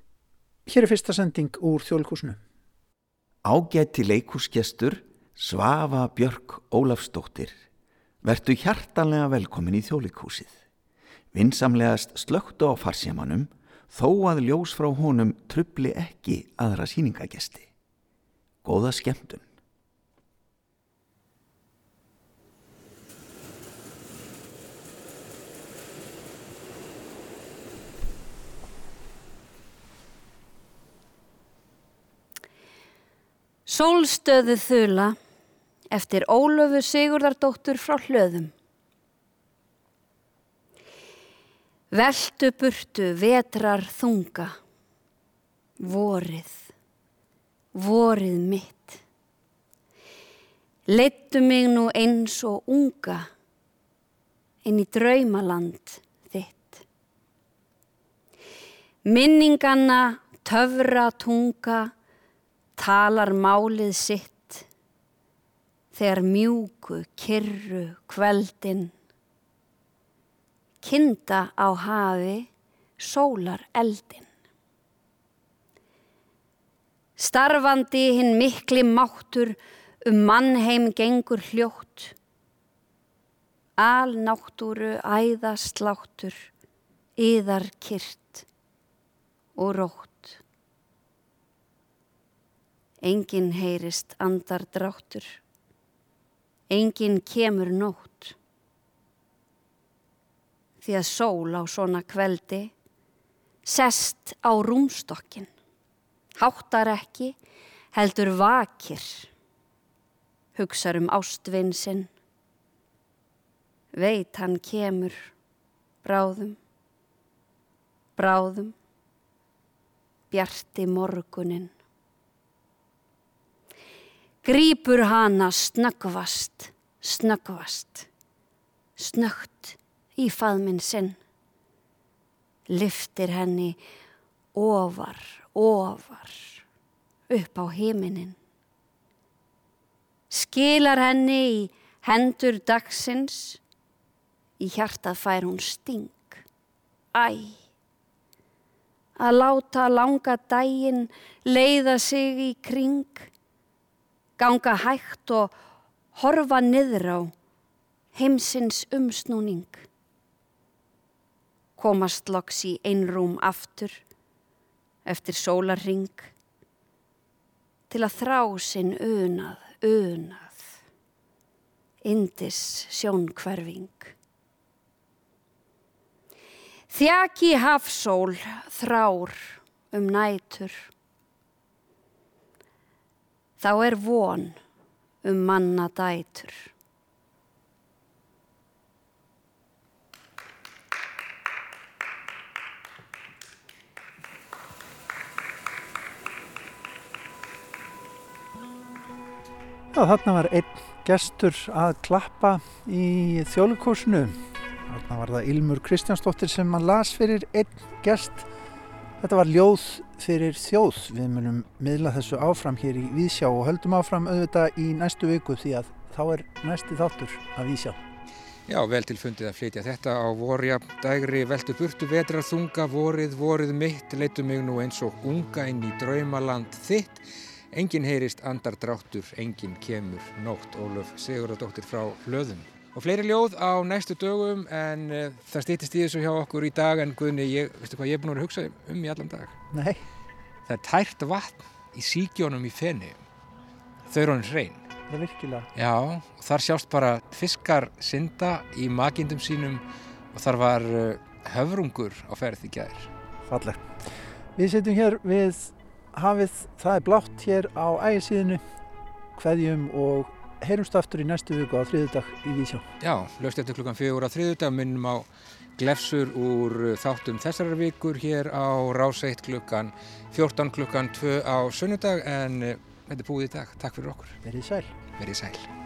hér er fyrsta sending úr þjólkúsinu. Ágæti leikúsgestur Svafa Björk Ólafsdóttir vertu hjartanlega velkomin í þjólikúsið. Vinsamlegast slögtu á farsjamanum þó að ljós frá honum trubli ekki aðra síningagesti. Góða skemmtun. Sólstöðu þula eftir Ólöfu Sigurdardóttur frá hlöðum. Veltu burtu vetrar þunga, vorið, vorið mitt. Leittu mig nú eins og unga inn í draumaland þitt. Minninganna töfra tunga talar málið sitt þegar mjúku, kyrru, kveldin kinda á hafi sólar eldin. Starfandi hinn mikli máttur um mannheim gengur hljótt, alnáttúru æðasláttur, yðar kyrt og rótt. Engin heyrist andar dráttur, engin kemur nótt, því að sól á svona kveldi sest á rúmstokkin, háttar ekki, heldur vakir, hugsar um ástvinsinn, veit hann kemur, bráðum, bráðum, bjarti morgunin. Grípur hana snöggvast, snöggvast, snögt í faðminn sinn. Lyftir henni ofar, ofar, upp á heiminin. Skilar henni í hendur dagsins, í hjartað fær hún sting. Æ, að láta langa dægin leiða sig í kring, ganga hægt og horfa niður á heimsins umsnúning. Komast loks í einrúm aftur eftir sólarring til að þrá sinn unað, unað, indis sjónkverfing. Þjaki hafsól þrár um nætur. Þá er von um manna dætur. Já, þarna var einn gestur að klappa í þjólikósinu. Þarna var það Ilmur Kristjánsdóttir sem hann las fyrir einn gest. Þetta var ljóð fyrir þjóð. Við munum miðla þessu áfram hér í Vísjá og höldum áfram auðvitað í næstu viku því að þá er næsti þáttur að Vísjá. Já, vel til fundið að flytja þetta á vorja dægri veltu burtu vetrar þunga vorið, vorið mitt, leitu mig nú eins og unga inn í draumaland þitt. Engin heyrist andardráttur, engin kemur nótt Ólöf Sigurðardóttir frá hlöðum. Og fleiri ljóð á næstu dögum en uh, það stýttist í þessu hjá okkur í dag en ég, veistu hvað ég er búin að hugsa um í allan dag? Nei. Það er tært vatn í síkjónum í fenni. Þau eru hann hrein. Það er virkilega. Já, þar sjást bara fiskar synda í makindum sínum og þar var uh, höfrungur á ferð í gæðir. Fallegt. Við setjum hér við hafið, það er blátt hér á ægisíðinu, hveðjum og heyrumst aftur í næstu viku á þriðudag í Vísjá. Já, löst eftir klukkan fjögur á þriðudag minnum á glefsur úr þáttum þessari vikur hér á Ráseitt klukkan 14 klukkan 2 á sunnudag en þetta er búið í dag. Takk fyrir okkur. Verðið sæl. Verðið sæl.